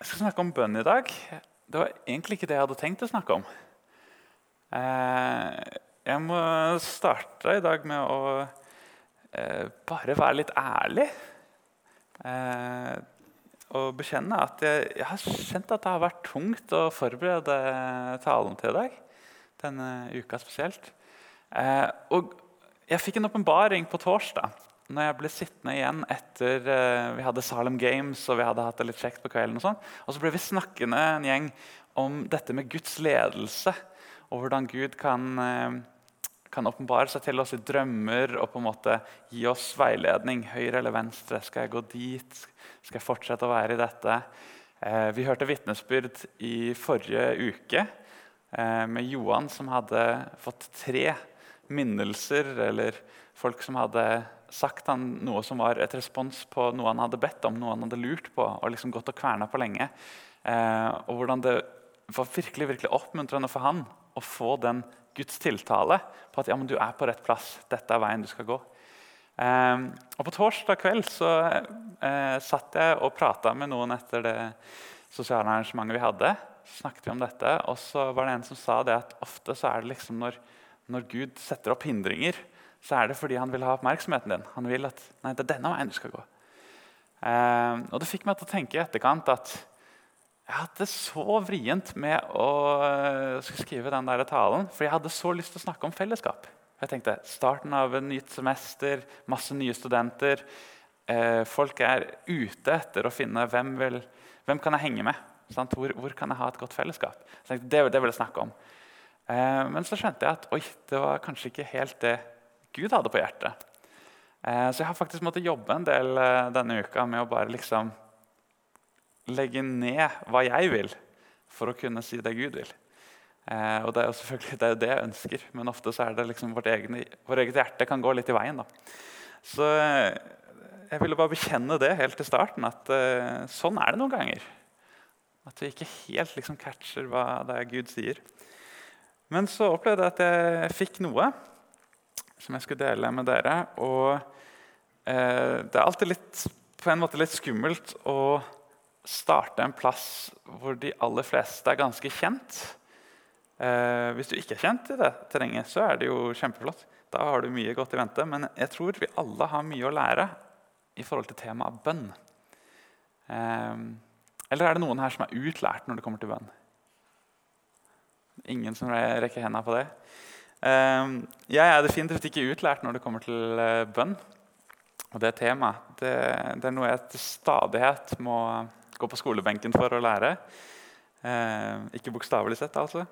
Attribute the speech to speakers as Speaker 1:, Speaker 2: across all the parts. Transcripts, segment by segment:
Speaker 1: Jeg skal snakke om bønn i dag. Det var egentlig ikke det jeg hadde tenkt å snakke om. Eh, jeg må starte i dag med å eh, bare være litt ærlig. Eh, og bekjenne at jeg, jeg, har kjent at det har vært tungt å forberede talen til i dag. Denne uka spesielt. Og jeg fikk en åpenbaring på torsdag når jeg ble sittende igjen etter uh, vi hadde Salem Games og vi hadde hatt det litt kjekt på kvelden, og sånn, og så ble vi snakkende en gjeng om dette med Guds ledelse. Og hvordan Gud kan, uh, kan åpenbare seg til oss i drømmer og på en måte gi oss veiledning. Høyre eller venstre? Skal jeg gå dit? Skal jeg fortsette å være i dette? Uh, vi hørte vitnesbyrd i forrige uke med Johan som hadde fått tre minnelser, eller folk som hadde sagt han noe som var et respons på noe han hadde bedt om, noe han hadde lurt på og liksom gått og kverna på lenge. Eh, og hvordan det var virkelig, virkelig oppmuntrende for han å få den Guds tiltale på at ja, men du er på rett plass. Dette er veien du skal gå. Eh, og På torsdag kveld så eh, satt jeg og prata med noen etter det sosiale arrangementet vi hadde. Så snakket vi om dette, og så var det en som sa det at ofte så er det liksom når, når Gud setter opp hindringer, så er det fordi han vil ha oppmerksomheten din. Han vil at nei, det er denne veien du skal gå. Eh, og Det fikk meg til å tenke i etterkant at jeg hadde så vrient med å uh, skrive den der talen, for jeg hadde så lyst til å snakke om fellesskap. Jeg tenkte Starten av et nytt semester, masse nye studenter. Eh, folk er ute etter å finne hvem, vil, hvem kan jeg henge med. Hvor, hvor, kan jeg ha et godt fellesskap? Tenkte, det, det vil jeg snakke om. Eh, men så skjønte jeg at oi, det var kanskje ikke helt det Gud hadde på hjertet. Eh, så jeg har faktisk måttet jobbe en del eh, denne uka med å bare liksom legge ned hva jeg vil, for å kunne si det Gud vil. Eh, og Det er jo selvfølgelig det, er det jeg ønsker, men ofte så er det liksom vårt, egne, vårt eget hjerte kan gå litt i veien. da. Så jeg ville bare bekjenne det helt til starten, at sånn er det noen ganger. At vi ikke helt liksom catcher hva det er Gud sier. Men så opplevde jeg at jeg fikk noe som jeg skulle dele med dere. Og eh, det er alltid litt, på en måte litt skummelt å starte en plass hvor de aller fleste er ganske kjent. Eh, hvis du ikke er kjent i det terrenget, så er det jo kjempeflott. Da har du mye godt i vente. Men jeg tror vi alle har mye å lære i forhold til temaet bønn. Eh, eller er det noen her som er utlært når det kommer til bønn? Ingen som rekker hendene på det? Ehm, jeg er definitivt ikke utlært når det kommer til eh, bønn. Og det temaet det, det er noe jeg til stadighet må gå på skolebenken for å lære. Eh, ikke bokstavelig sett, altså.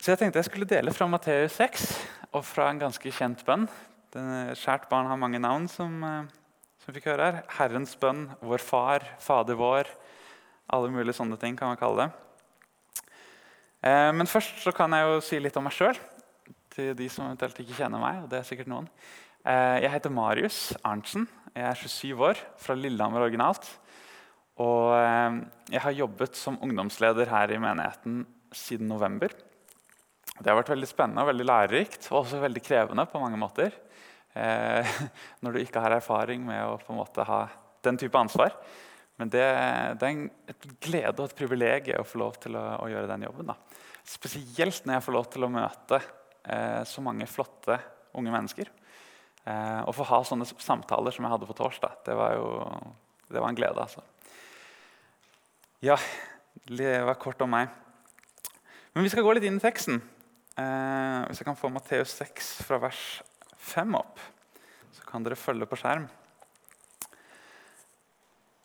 Speaker 1: Så jeg tenkte jeg skulle dele fra Matteus 6 og fra en ganske kjent bønn. Den, skjært barn har mange navn, som, eh, som fikk høre her. Herrens bønn, Vår Far, Fader vår. Alle mulige sånne ting kan man kalle det. Eh, men først så kan jeg jo si litt om meg sjøl. Til de som eventuelt ikke kjenner meg. og det er sikkert noen. Eh, jeg heter Marius Arntzen. Jeg er 27 år, fra Lillehammer originalt. Og eh, jeg har jobbet som ungdomsleder her i menigheten siden november. Det har vært veldig spennende og veldig lærerikt, og også veldig krevende på mange måter. Når du ikke har erfaring med å på en måte ha den type ansvar. Men det, det er en, et glede og et privilegium å få lov til å, å gjøre den jobben. Da. Spesielt når jeg får lov til å møte eh, så mange flotte unge mennesker. Eh, og få ha sånne samtaler som jeg hadde på torsdag. Det var jo det var en glede. altså. Ja, det var kort om meg. Men vi skal gå litt inn i teksten. Eh, hvis jeg kan få Matteus 6 fra vers 5 opp, så kan dere følge på skjerm.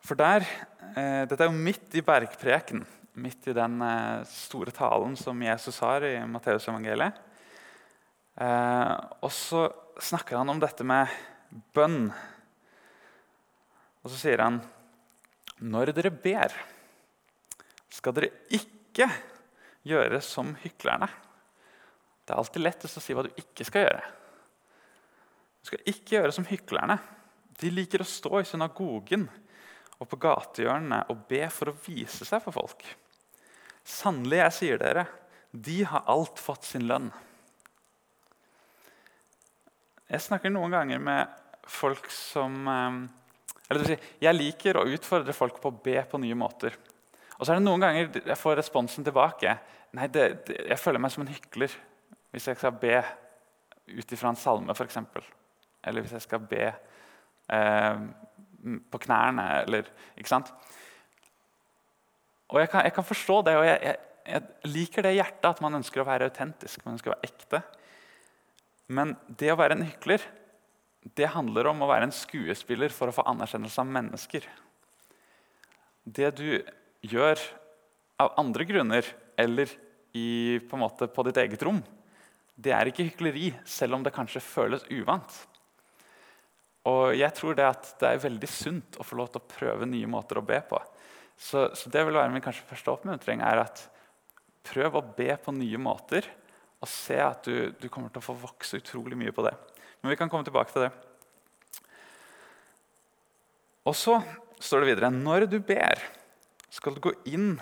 Speaker 1: For der, eh, Dette er jo midt i bergpreken, midt i den eh, store talen som Jesus har i Matteusevangeliet. Eh, og så snakker han om dette med bønn. Og så sier han når dere ber, skal dere ikke gjøre som hyklerne. Det er alltid lettest å si hva du ikke skal gjøre. Du skal ikke gjøre som hyklerne. De liker å stå i synagogen og på gatehjørnene og be for å vise seg for folk. Sannelig, jeg sier dere, de har alt fått sin lønn. Jeg snakker noen ganger med folk som eh, Eller si, Jeg liker å utfordre folk på å be på nye måter. Og så er det noen ganger jeg får responsen tilbake. Nei, det, det, Jeg føler meg som en hykler hvis jeg skal be ut ifra en salme, f.eks. Eller hvis jeg skal be eh, på knærne, eller Ikke sant? Og jeg kan, jeg kan forstå det, og jeg, jeg, jeg liker det hjertet at man ønsker å være autentisk. man ønsker å være ekte. Men det å være en hykler det handler om å være en skuespiller for å få anerkjennelse av mennesker. Det du gjør av andre grunner eller i, på, måte, på ditt eget rom, det er ikke hykleri, selv om det kanskje føles uvant. Og jeg tror det, det er veldig sunt å få lov til å prøve nye måter å be på. Så, så det vil være min kanskje første oppmuntring er at prøv å be på nye måter. Og se at du, du kommer til å få vokse utrolig mye på det. Men vi kan komme tilbake til det. Og så står det videre Når du ber, skal du gå inn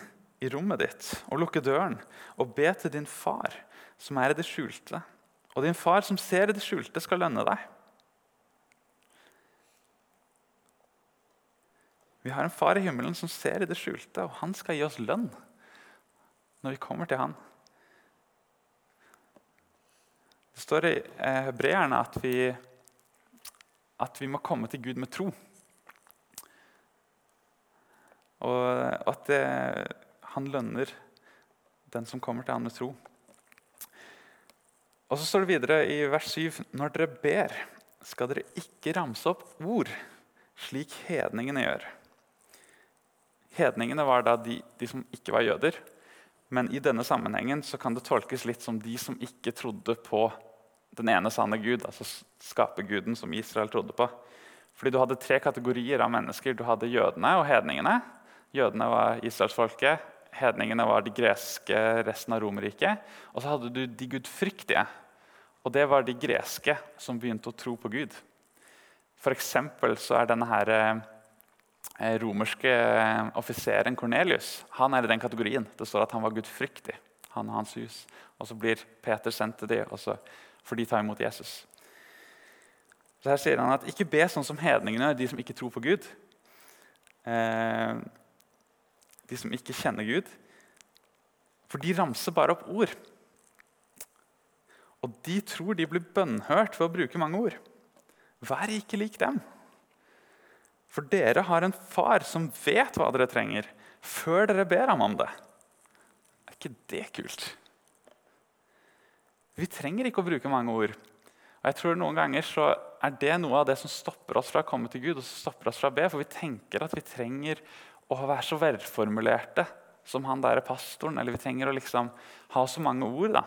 Speaker 1: i rommet ditt og lukke døren og be til din far, som er i det skjulte. Og din far som ser i det skjulte, skal lønne deg. Vi har en far i himmelen som ser i det skjulte, og han skal gi oss lønn når vi kommer til han. Det står i eh, hebreerne at, at vi må komme til Gud med tro. Og at det, han lønner den som kommer til han med tro. Og så står det videre i vers 7.: Når dere ber, skal dere ikke ramse opp ord, slik hedningene gjør. Hedningene var da de, de som ikke var jøder. Men i denne sammenhengen så kan det tolkes litt som de som ikke trodde på den ene sanne Gud, altså skaperguden som Israel trodde på. Fordi Du hadde tre kategorier av mennesker. Du hadde jødene og hedningene. Jødene var israelsfolket, hedningene var de greske, resten av Romerriket. Og så hadde du de gudfryktige. Og det var de greske som begynte å tro på Gud. For så er denne her, eh, romerske offiseren Kornelius han er i den kategorien. Det står at han var gudfryktig, han og hans hus. Og så blir Peter sendt til dem, for de ta imot Jesus. Så her sier han at ikke be sånn som hedningene, de som ikke tror på Gud. Eh, de som ikke kjenner Gud. For de ramser bare opp ord. Og de tror de blir bønnhørt ved å bruke mange ord. Vær ikke lik dem. For dere har en far som vet hva dere trenger, før dere ber ham om det. Er ikke det kult? Vi trenger ikke å bruke mange ord. Og jeg tror Noen ganger så er det noe av det som stopper oss fra å komme til Gud. og som stopper oss fra å be, For vi tenker at vi trenger å være så velformulerte som han der pastoren. Eller vi trenger å liksom ha så mange ord. da.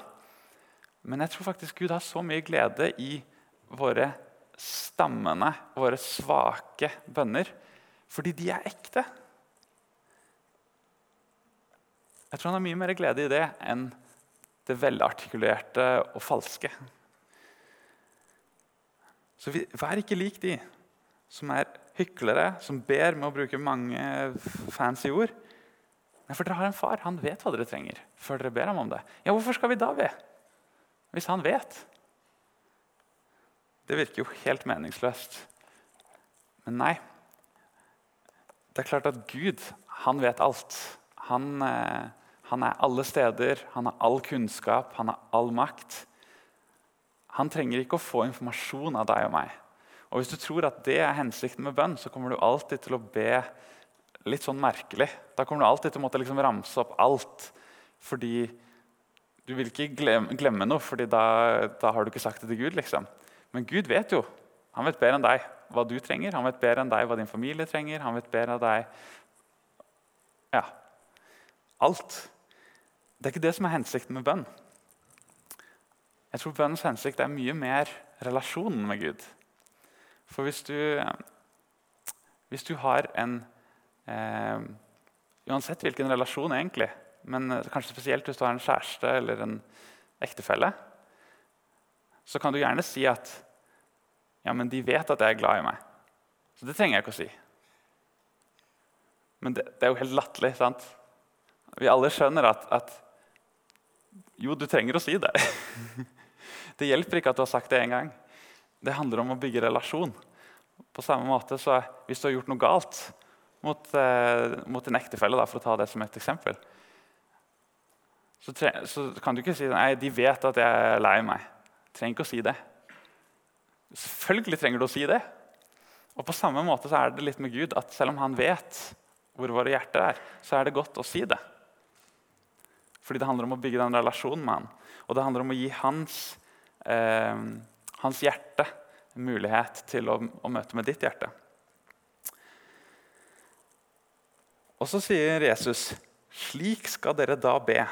Speaker 1: Men jeg tror faktisk Gud har så mye glede i våre stammende, våre svake bønner. Fordi de er ekte. Jeg tror han har mye mer glede i det enn det velartikulerte og falske. Så vær ikke lik de som er hyklere som ber med å bruke mange fancy ord. Nei, For dere har en far. Han vet hva dere trenger. før dere ber ham om det. Ja, Hvorfor skal vi da be? Hvis han vet? Det virker jo helt meningsløst. Men nei. Det er klart at Gud, han vet alt. Han, eh, han er alle steder, han har all kunnskap, han har all makt. Han trenger ikke å få informasjon av deg og meg. Og Hvis du tror at det er hensikten med bønn, så kommer du alltid til å be litt sånn merkelig. Da kommer du alltid til å måtte liksom ramse opp alt. Fordi du vil ikke glemme, glemme noe, fordi da, da, har du ikke sagt det til Gud. liksom. Men Gud vet jo. Han vet bedre enn deg hva du trenger. Han vet bedre enn deg hva din familie trenger. Han vet bedre enn deg ja, alt. Det er ikke det som er hensikten med bønn. Jeg tror bønnens hensikt er mye mer relasjonen med Gud. For hvis du, hvis du har en eh, Uansett hvilken relasjon, egentlig, men kanskje spesielt hvis du har en kjæreste eller en ektefelle, så kan du gjerne si at ja, men de vet at jeg er glad i meg. Så det trenger jeg ikke å si. Men det, det er jo helt latterlig. sant? Vi alle skjønner at, at, jo, du trenger å si det. det hjelper ikke at du har sagt det én gang. Det handler om å bygge relasjon. På samme måte så Hvis du har gjort noe galt mot, eh, mot en ektefelle, for å ta det som et eksempel, så, tre, så, kan du ikke si nei, de vet at jeg er lei meg. Du trenger ikke å si det. Selvfølgelig trenger du å si det. Og på samme måte så er det litt med Gud at selv om han vet hvor våre hjerter er, så er det godt å si det. Fordi det handler om å bygge den relasjonen med han. Og det handler om å gi hans, eh, hans hjerte mulighet til å, å, møte med ditt hjerte. Og så sier Jesus, 'Slik skal dere da be'.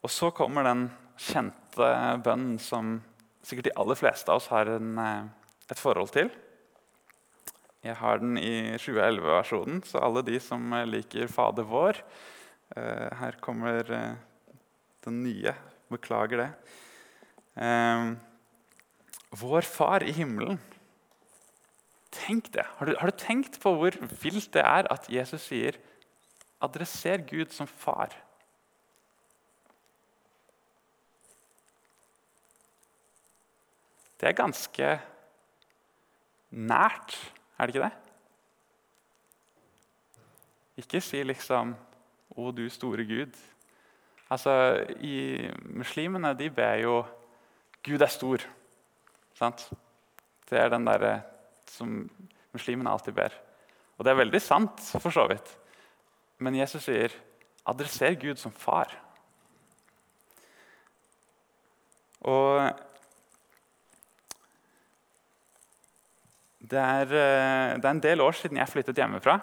Speaker 1: Og så kommer den kjente bønnen som sikkert de aller fleste av oss har en, eh, et forhold til. Jeg har den i 2011-versjonen, så alle de som liker Fader vår uh, Her kommer den nye. Beklager det. Vår Far i himmelen. Tenk det. Har du, har du, tenkt på hvor vilt det er at Jesus sier adresser Gud som far? Det er ganske nært er det ikke det? Ikke si liksom 'Å, du store Gud'. Altså, i Muslimene de ber jo 'Gud er stor'. Sant? Det er den derre som muslimene alltid ber. Og det er veldig sant, for så vidt. Men Jesus sier 'adresser Gud som far'. Og Det er, eh, det er, en del år siden jeg flyttet hjemmefra.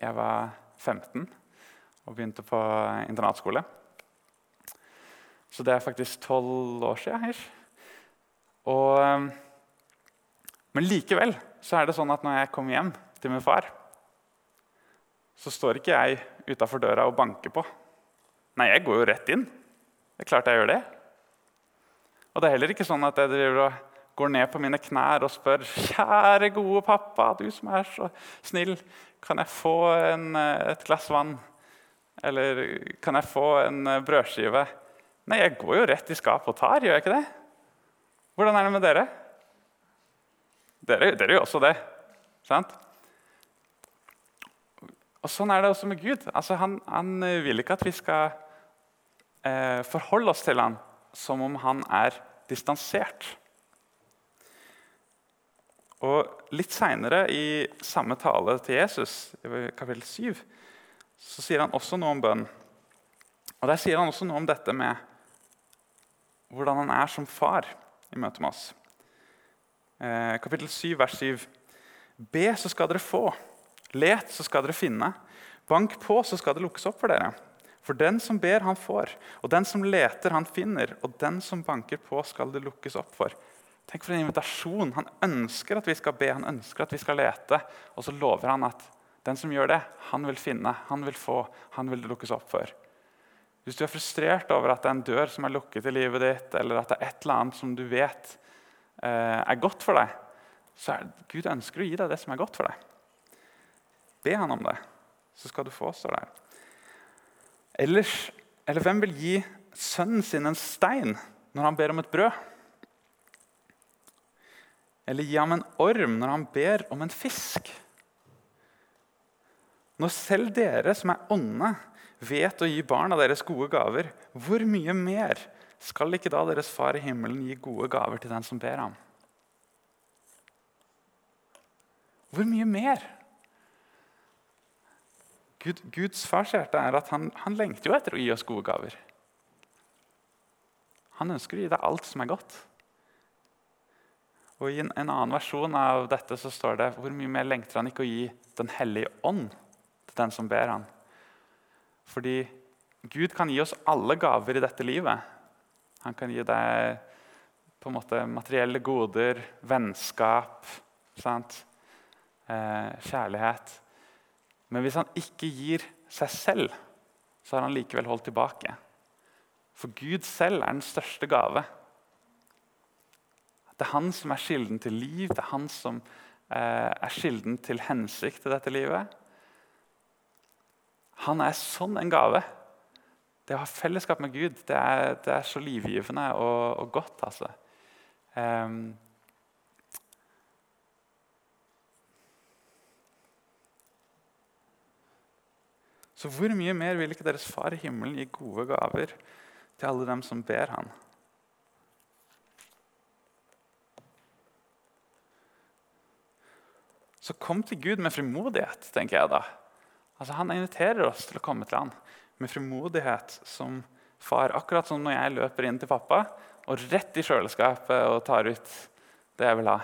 Speaker 1: Jeg var 15 og begynte på internatskole. Så det er faktisk tolv år siden. Eh, men likevel så er det sånn at når jeg kommer hjem til min far, så står ikke jeg utafor døra og banker på. Nei, jeg går jo rett inn. Det er klart jeg gjør det. Og det er heller ikke sånn at jeg driver og går ned på mine knær og spør Kjære, gode pappa, du som er så snill, kan jeg få en, eh, et glass vann? Eller kan jeg få en eh, brødskive? Nei, jeg går jo rett i skapet og tar, gjør jeg ikke det? Hvordan er det med dere? Dere, dere gjør også det. sant? Og Sånn er det også med Gud. Altså, han, han, vil ikke at vi skal eh, forholde oss til ham som om han er distansert. Og Litt seinere i samme tale til Jesus, i kapittel 7, så sier han også noe om bønn. Og Der sier han også noe om dette med hvordan han er som far i møte med oss. Eh, kapittel 7, vers 7. Be, så skal dere få. Let, så skal dere finne. Bank på, så skal det lukkes opp for dere. For den som ber, han får. Og den som leter, han finner. Og den som banker på, skal det lukkes opp for. Tenk for en invitasjon. Han ønsker at vi skal be, han ønsker at vi skal lete. Og så lover han at den som gjør det, han vil finne, han vil få, han vil det lukkes opp for. Hvis du er frustrert over at det er en dør som er lukket i livet ditt, eller at det er et eller annet som du vet eh, er godt for deg, så er det, Gud ønsker å gi deg det som er godt for deg. Be han om det, så skal du få, står der. Ellers, eller hvem vil gi sønnen sin en stein når han ber om et brød? Eller gi ham en orm når han ber om en fisk? Når selv dere som er onde, vet å gi barna deres gode gaver, hvor mye mer skal ikke da deres far i himmelen gi gode gaver til den som ber ham? Hvor mye mer? Gud, Guds fars hjerte er at han, han lengter jo etter å gi oss gode gaver. Han ønsker å gi deg alt som er godt. Og I en, en, annen versjon av dette så står det hvor mye mer lengter han ikke å gi Den hellige ånd til den som ber han. Fordi Gud kan gi oss alle gaver i dette livet. Han kan gi deg på en måte materielle goder, vennskap, eh, kjærlighet. Men hvis han ikke gir seg selv, så har han likevel holdt tilbake. For Gud selv er den største gave. Det er han som er kilden til liv, det er han som eh, er kilden til hensikt i dette livet. Han er sånn en gave. Det å ha fellesskap med Gud det er, det er så livgivende og, og godt. altså. Um, så hvor mye mer vil ikke deres far i himmelen gi gode gaver til alle dem som ber han? Så kom til Gud med frimodighet, tenker jeg da. Altså, han inviterer oss til å komme til han med frimodighet som far. Akkurat som når jeg løper inn til pappa og rett i kjøleskapet og tar ut det jeg vil ha.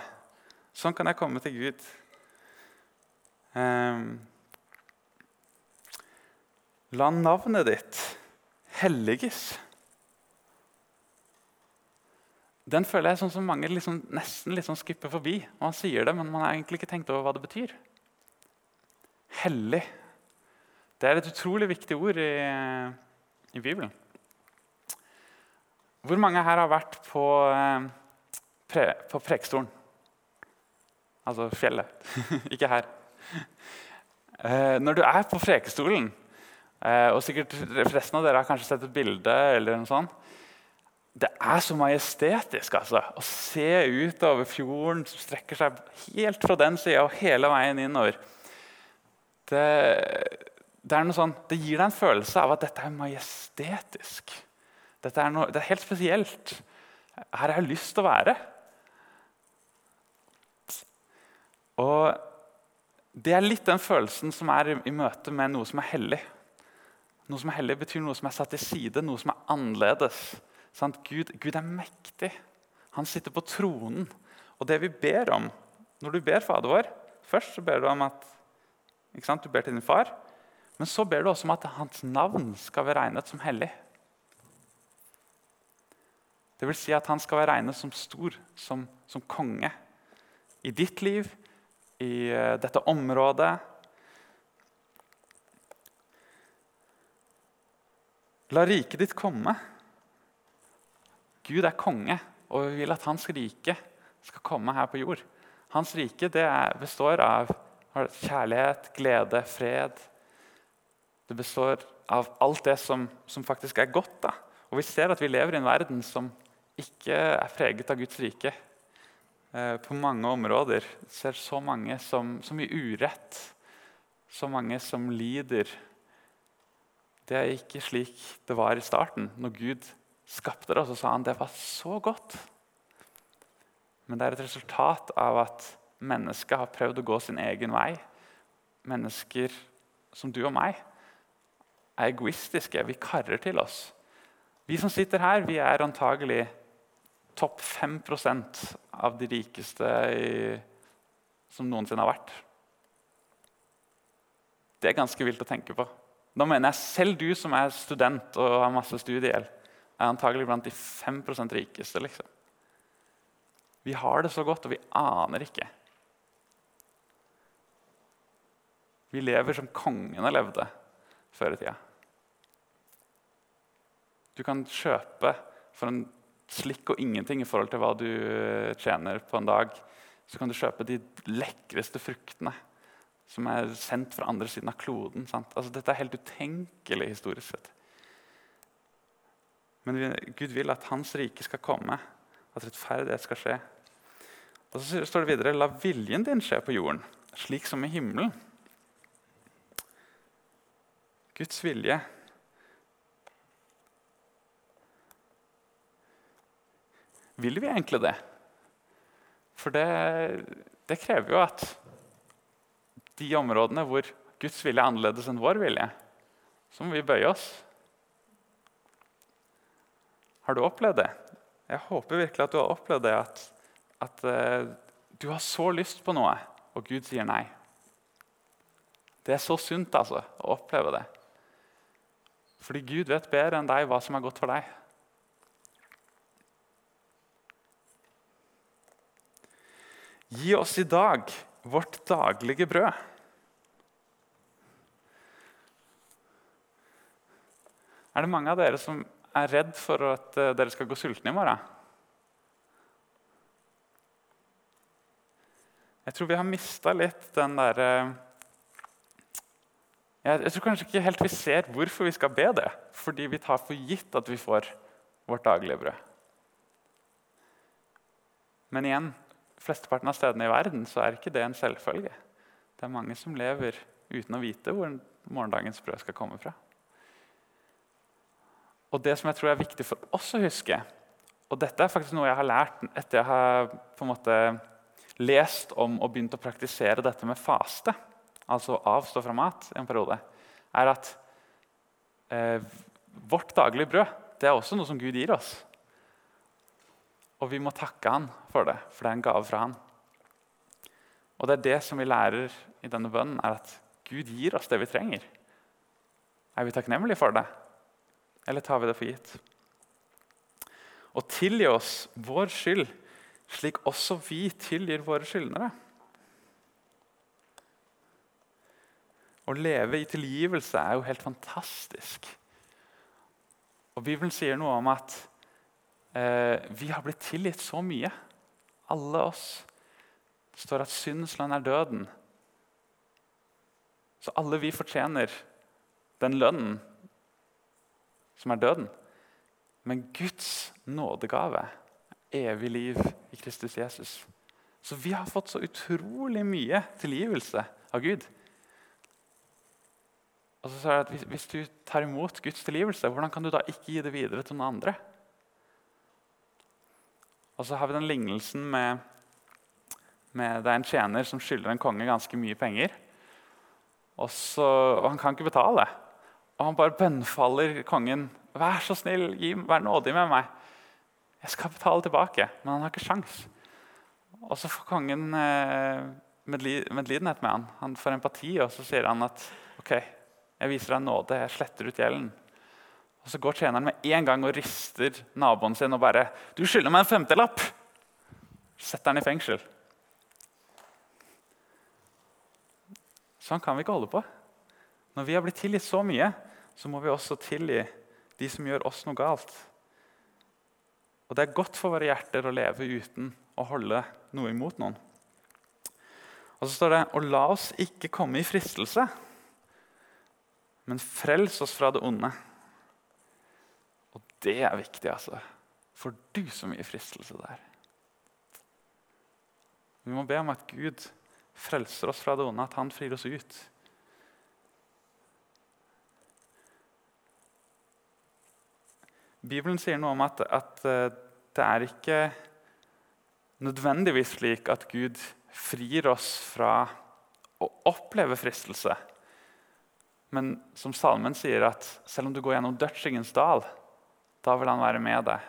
Speaker 1: Sånn kan jeg komme til Gud. Um, La navnet ditt helliges. Den føler jeg sånn som mange liksom, nesten liksom skipper forbi. Man sier det, men man har egentlig ikke tenkt over hva det betyr. Hellig. Det er et utrolig viktig ord i, i Bibelen. Hvor mange her har vært på, eh, pre, på Prekestolen? Altså fjellet. ikke her. Eh, når du er på Prekestolen Eh, og sikkert resten av dere har kanskje sett et bilde. eller noe sånt. Det er så majestetisk altså, å se utover fjorden som strekker seg helt fra den sida og hele veien innover. Det, det, sånn, det, gir deg en følelse av at dette er majestetisk. Dette er noe, det er helt spesielt. Her har jeg lyst til å være. Og Det er litt den følelsen som er i, i møte med noe som er hellig. Noe som er hellig, betyr noe som er satt til side, noe som er annerledes. Gud, Gud, er mektig. Han sitter på tronen. Og det vi ber om når du ber Fader vår Først så ber du om at du ber til din far. Men så ber du også om at hans navn skal være regnet som hellig. Det vil si at han skal være regnet som stor, som, som konge. I ditt liv, i uh, dette området, La riket ditt komme. Gud er konge, og vi vil at hans rike skal komme her på jord. Hans rike består av kjærlighet, glede, fred. Det består av alt det som, som faktisk er godt. Da. Og vi ser at vi lever i en verden som ikke er preget av Guds rike. Eh, på mange områder ser så mange som, som i urett. Så mange som lider det er ikke slik det var i starten. Når Gud skapte det, så sa han det var så godt. Men det er et resultat av at mennesket har prøvd å gå sin egen vei. Mennesker som du og meg er egoistiske. Vi karrer til oss. Vi som sitter her, vi er antagelig topp 5% av de rikeste i, som noensinne har vært. Det er ganske vilt å tenke på. Da mener jeg selv du som er student og har masse studiegjeld, er antagelig blant de 5% rikeste. liksom. Vi har det så godt, og vi aner ikke. Vi lever som kongene levde før i tida. Du kan kjøpe for en slikk og ingenting i forhold til hva du tjener på en dag. Så kan du kjøpe de lekreste fruktene som er sendt fra andre siden av kloden. Altså, dette er helt utenkelig historisk sett. Men Gud vil at hans rike skal komme, at rettferdighet skal skje. Og så står det videre La viljen din skje på jorden, slik som i himmelen. Guds vilje. Vil vi egentlig det? For det, det krever jo at de områdene hvor Guds vilje er annerledes enn vår vilje, så må vi bøye oss. Har du opplevd det? Jeg håper virkelig at du har opplevd det. At, at uh, du har så lyst på noe, og Gud sier nei. Det er så sunt altså, å oppleve det. Fordi Gud vet bedre enn deg hva som er godt for deg. Gi oss i dag vårt daglige brød. Er det mange av dere som er redd for at eh, dere skal gå sultne i morgen? Jeg tror vi har mista litt den derre eh, jeg, tror kanskje ikke helt vi ser hvorfor vi skal be det. Fordi vi tar for gitt at vi får vårt daglige brød. Men igjen, flesteparten av stedene i verden så er ikke det en selvfølge. Det er mange som lever uten å vite hvor morgendagens brød skal komme fra. Og det som jeg tror er viktig for oss å huske, og dette er faktisk noe jeg har lært etter jeg har på en måte lest om og begynt å praktisere dette med faste, altså avstå fra mat en periode, er at eh, vårt daglige brød det er også noe som Gud gir oss. Og vi må takke han for det, for det er en gave fra han. Og det er det som vi lærer i denne bønnen, er at Gud gir oss det vi trenger. Er vi takknemlige for det, eller tar vi det for gitt? Og tilgi oss vår skyld, slik også vi tilgir våre skyldnere. Å leve i tilgivelse er jo helt fantastisk. Og Bibelen sier noe om at eh, vi har blitt tilgitt så mye. Alle oss. Det står at syndens lønn er døden. Så alle vi fortjener den lønnen som er døden. Men Guds nådegave er evig liv i Kristus Jesus. Så vi har fått så utrolig mye tilgivelse av Gud. Og så sa jeg at hvis, du tar imot Guds tilgivelse, hvordan kan du da ikke gi det videre til noen andre? Og så har vi den lignelsen med, med Det er en tjener som skylder en konge ganske mye penger. Og, så, og han kan ikke betale. Og han bare bønnfaller kongen. 'Vær så snill, gi, vær nådig med meg.' 'Jeg skal betale tilbake.' Men han har ikke sjans. Og så får kongen eh, medlidenhet med han. Han får empati, og så sier han at 'OK, jeg viser deg nåde. Jeg sletter ut gjelden.' Og Så går tjeneren med en gang og rister naboen sin og bare 'Du skylder meg en femtelapp!' Setter han i fengsel. Sånn kan vi ikke holde på. Når vi har blitt tilgitt så mye, så må vi også tilgi de som gjør oss noe galt. Og Det er godt for våre hjerter å leve uten å holde noe imot noen. Og så står det Og la oss ikke komme i fristelse, men frels oss fra det onde. Og det er viktig, altså. For du så mye fristelse der. Vi må be om at Gud frelser oss fra det onde, at han frir oss ut. Bibelen sier noe om at, at, eh, det er ikke nødvendigvis slik at Gud frir oss fra å oppleve fristelse. Men som salmen sier, at selv om du går gjennom dødsskyggens dal, da vil han være med deg.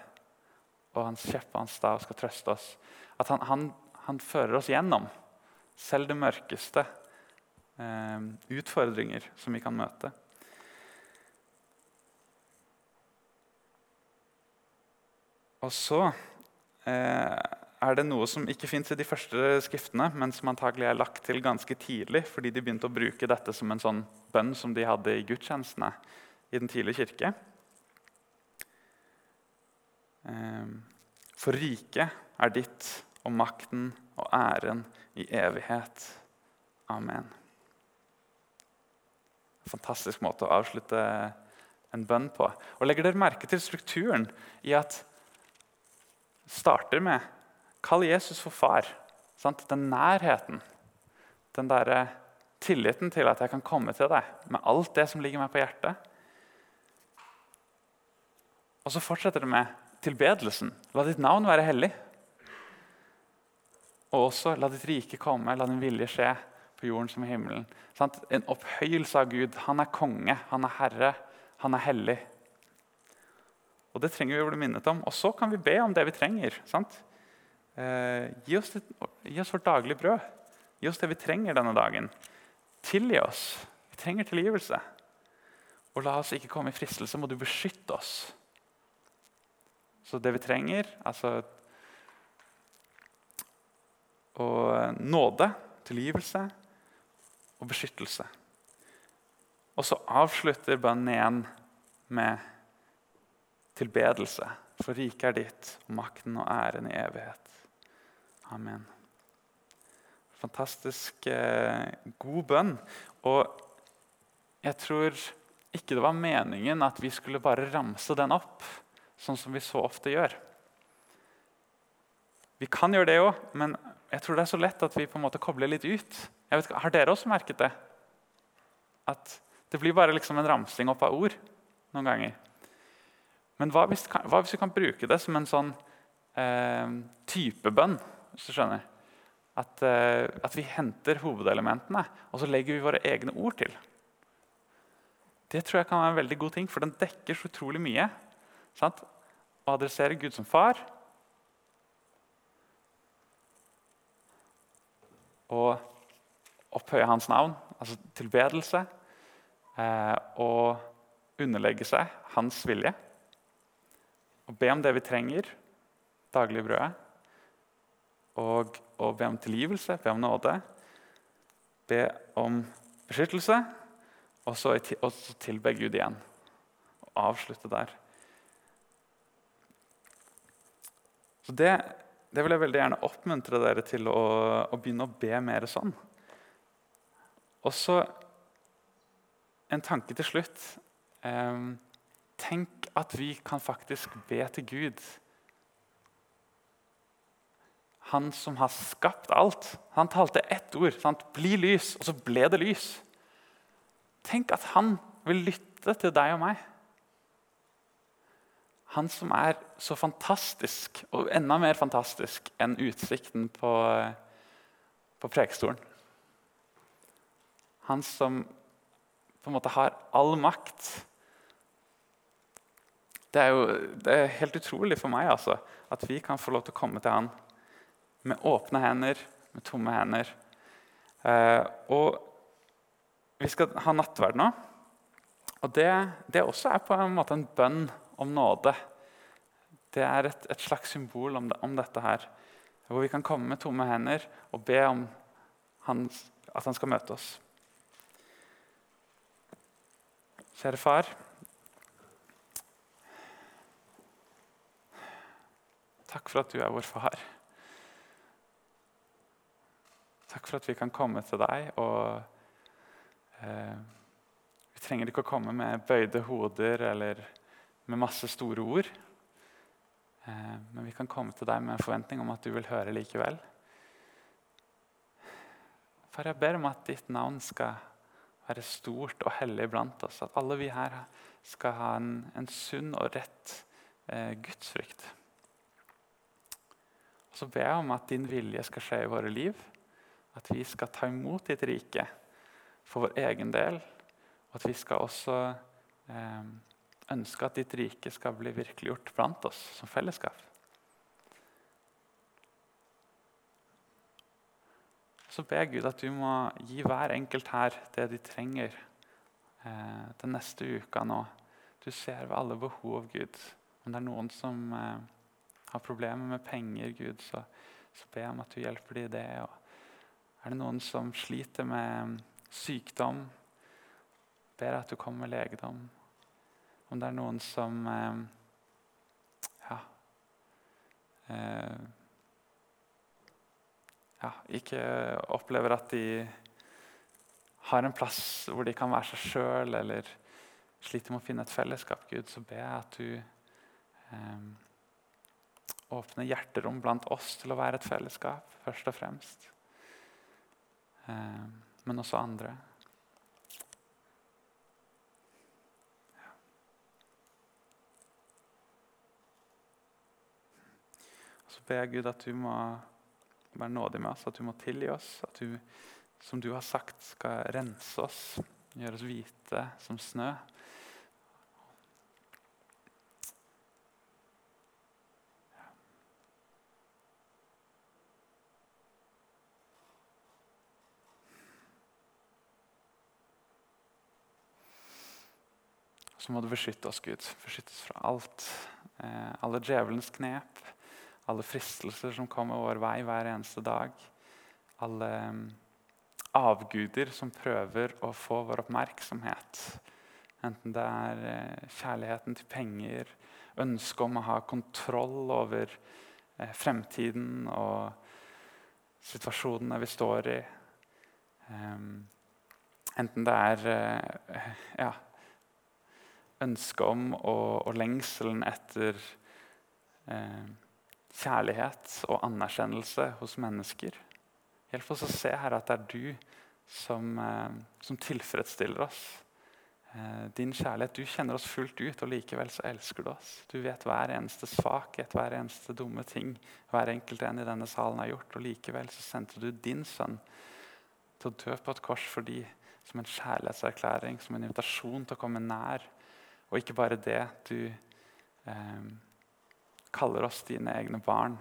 Speaker 1: Og hans kjepp og hans stav skal trøste oss. At han, han, han fører oss gjennom selv det mørkeste eh, utfordringer som vi kan møte. Og så eh, er det noe som ikke fins i de første skriftene, men som antagelig er lagt til ganske tidlig, fordi de begynte å bruke dette som en sånn bønn som de hadde i gudstjenestene i den tidlige kirke. Eh, for riket er ditt, og makten og æren i evighet. Amen. Fantastisk måte å avslutte en bønn på. Og Legger dere merke til strukturen i at starter med Kall Jesus for far. Sant? Den nærheten. Den der tilliten til at jeg kan komme til deg med alt det som ligger meg på hjertet. Og så fortsetter det med tilbedelsen. La ditt navn være hellig. Og også la ditt rike komme, la din vilje skje på jorden som i himmelen. Sant? En opphøyelse av Gud. Han er konge, han er herre, han er hellig. Og Det trenger vi å bli minnet om. Og så kan vi be om det vi trenger. Eh, gi, oss det, gi, oss vårt daglige brød. Gi oss det vi trenger denne dagen. Tilgi oss. Vi trenger tilgivelse. Og la oss ikke komme i fristelse, må du beskytte oss. Så det vi trenger, altså Og nåde, tilgivelse og beskyttelse. Og så avslutter bønnen igjen med tilbedelse. For riket er ditt, og makten og æren i evighet. Amen. Fantastisk eh, god bønn. Og jeg tror ikke det var meningen at vi skulle bare ramse den opp, sånn som vi så ofte gjør. Vi kan gjøre det òg, men jeg tror det er så lett at vi på en måte kobler litt ut. Vet, har dere også merket det? At Det blir bare liksom en ramsing opp av ord noen ganger. Men hva hvis, hva hvis vi kan bruke det som en sånn eh, typebønn? hvis du skjønner? At, eh, at, vi henter hovedelementene, og så legger vi våre egne ord til. Det tror jeg kan være en veldig god ting, for den dekker så utrolig mye. Sant? Å adressere Gud som far. Og opphøye hans navn, altså tilbedelse. Eh, og underlegge seg hans vilje. Og be om det vi trenger, dagligbrødet. Og, og be om tilgivelse, be om nåde. Be om beskyttelse, og så, og så tilbe Gud igjen. Og avslutte der. Så det, det, vil jeg veldig gjerne oppmuntre dere til å, å begynne å be mer sånn. Og så en tanke til slutt. Eh, tenk at vi kan faktisk be til Gud. Han som har skapt alt. Han talte ett ord. Sant? 'Bli lys', og så ble det lys. Tenk at han vil lytte til deg og meg. Han som er så fantastisk, og enda mer fantastisk enn utsikten på, på prekestolen. Han som på en måte har all makt. Det er jo det er helt utrolig for meg altså, at vi kan få lov til å komme til han med åpne hender, med tomme hender. Eh, og vi skal ha nattverd nå. Og det, det, også er på en måte en bønn om nåde. Det er et, et slags symbol om, det, om, dette her. Hvor vi kan komme med tomme hender og be om han, at han skal møte oss. Kjære far. Takk for at du er vår far. Takk for at vi kan komme til deg. og eh, Vi trenger ikke å komme med bøyde hoder eller med masse store ord. Eh, men vi kan komme til deg med en forventning om at du vil høre likevel. Far, jeg ber om at ditt navn skal være stort og hellig blant oss. At alle vi her skal ha en, en sunn og rett eh, gudsfrykt. Så ber jeg om at din vilje skal skje i våre liv. At vi skal ta imot ditt rike for vår egen del. Og at vi skal også eh, ønske at ditt rike skal bli virkeliggjort blant oss som fellesskap. Så ber jeg Gud at du må gi hver enkelt her det de trenger eh, den neste uka nå. Du ser ved alle behov, Gud. Om det er noen som eh, har problemer med penger, Gud, så, så ber jeg om at du hjelper dem i det. Og er det noen som sliter med sykdom, ber jeg at du kommer med legedom. Om det er noen som eh, ja, eh, ja, ikke opplever at de har en plass hvor de kan være seg sjøl, eller sliter med å finne et fellesskap, Gud, så ber jeg at du eh, åpner hjerterom blant oss til å være et fellesskap, først og fremst. Eh, men også andre. Så ber jeg Gud at du må være nådig med oss, at du må tilgi oss. At du, som du har sagt, skal rense oss, gjøre oss hvite som snø. Så må du beskytte oss, Gud. Beskytte oss fra alt. Eh, alle djevelens knep, alle fristelser som kommer vår vei hver eneste dag. Alle um, avguder som prøver å få vår oppmerksomhet. Enten det er eh, kjærligheten til penger, ønsket om å ha kontroll over eh, fremtiden og situasjonene vi står i. Enten det er ja, ønsket om og, og, lengselen etter eh, kjærlighet og anerkjennelse hos mennesker. Hjelp oss å se her at det er du som, eh, som tilfredsstiller oss. din kjærlighet. Du kjenner oss fullt ut, og likevel så elsker du oss. Du vet hver eneste svakhet, hver eneste dumme ting hver enkelt en i denne salen har gjort. Og likevel så sendte du din sønn til å dø på et kors for de som en kjærlighetserklæring, som en invitasjon til å komme nær. Og ikke bare det. Du eh, kaller oss dine egne barn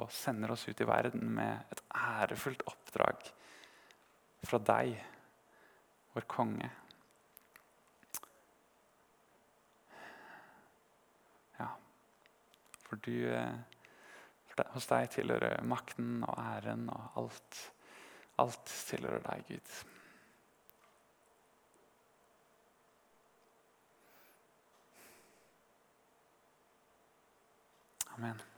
Speaker 1: og sender oss ut i verden med et ærefullt oppdrag fra deg, vår konge. Ja, for du eh, for Hos deg tilhører makten og æren og alt. Alt tilhører deg, Gud. Amen.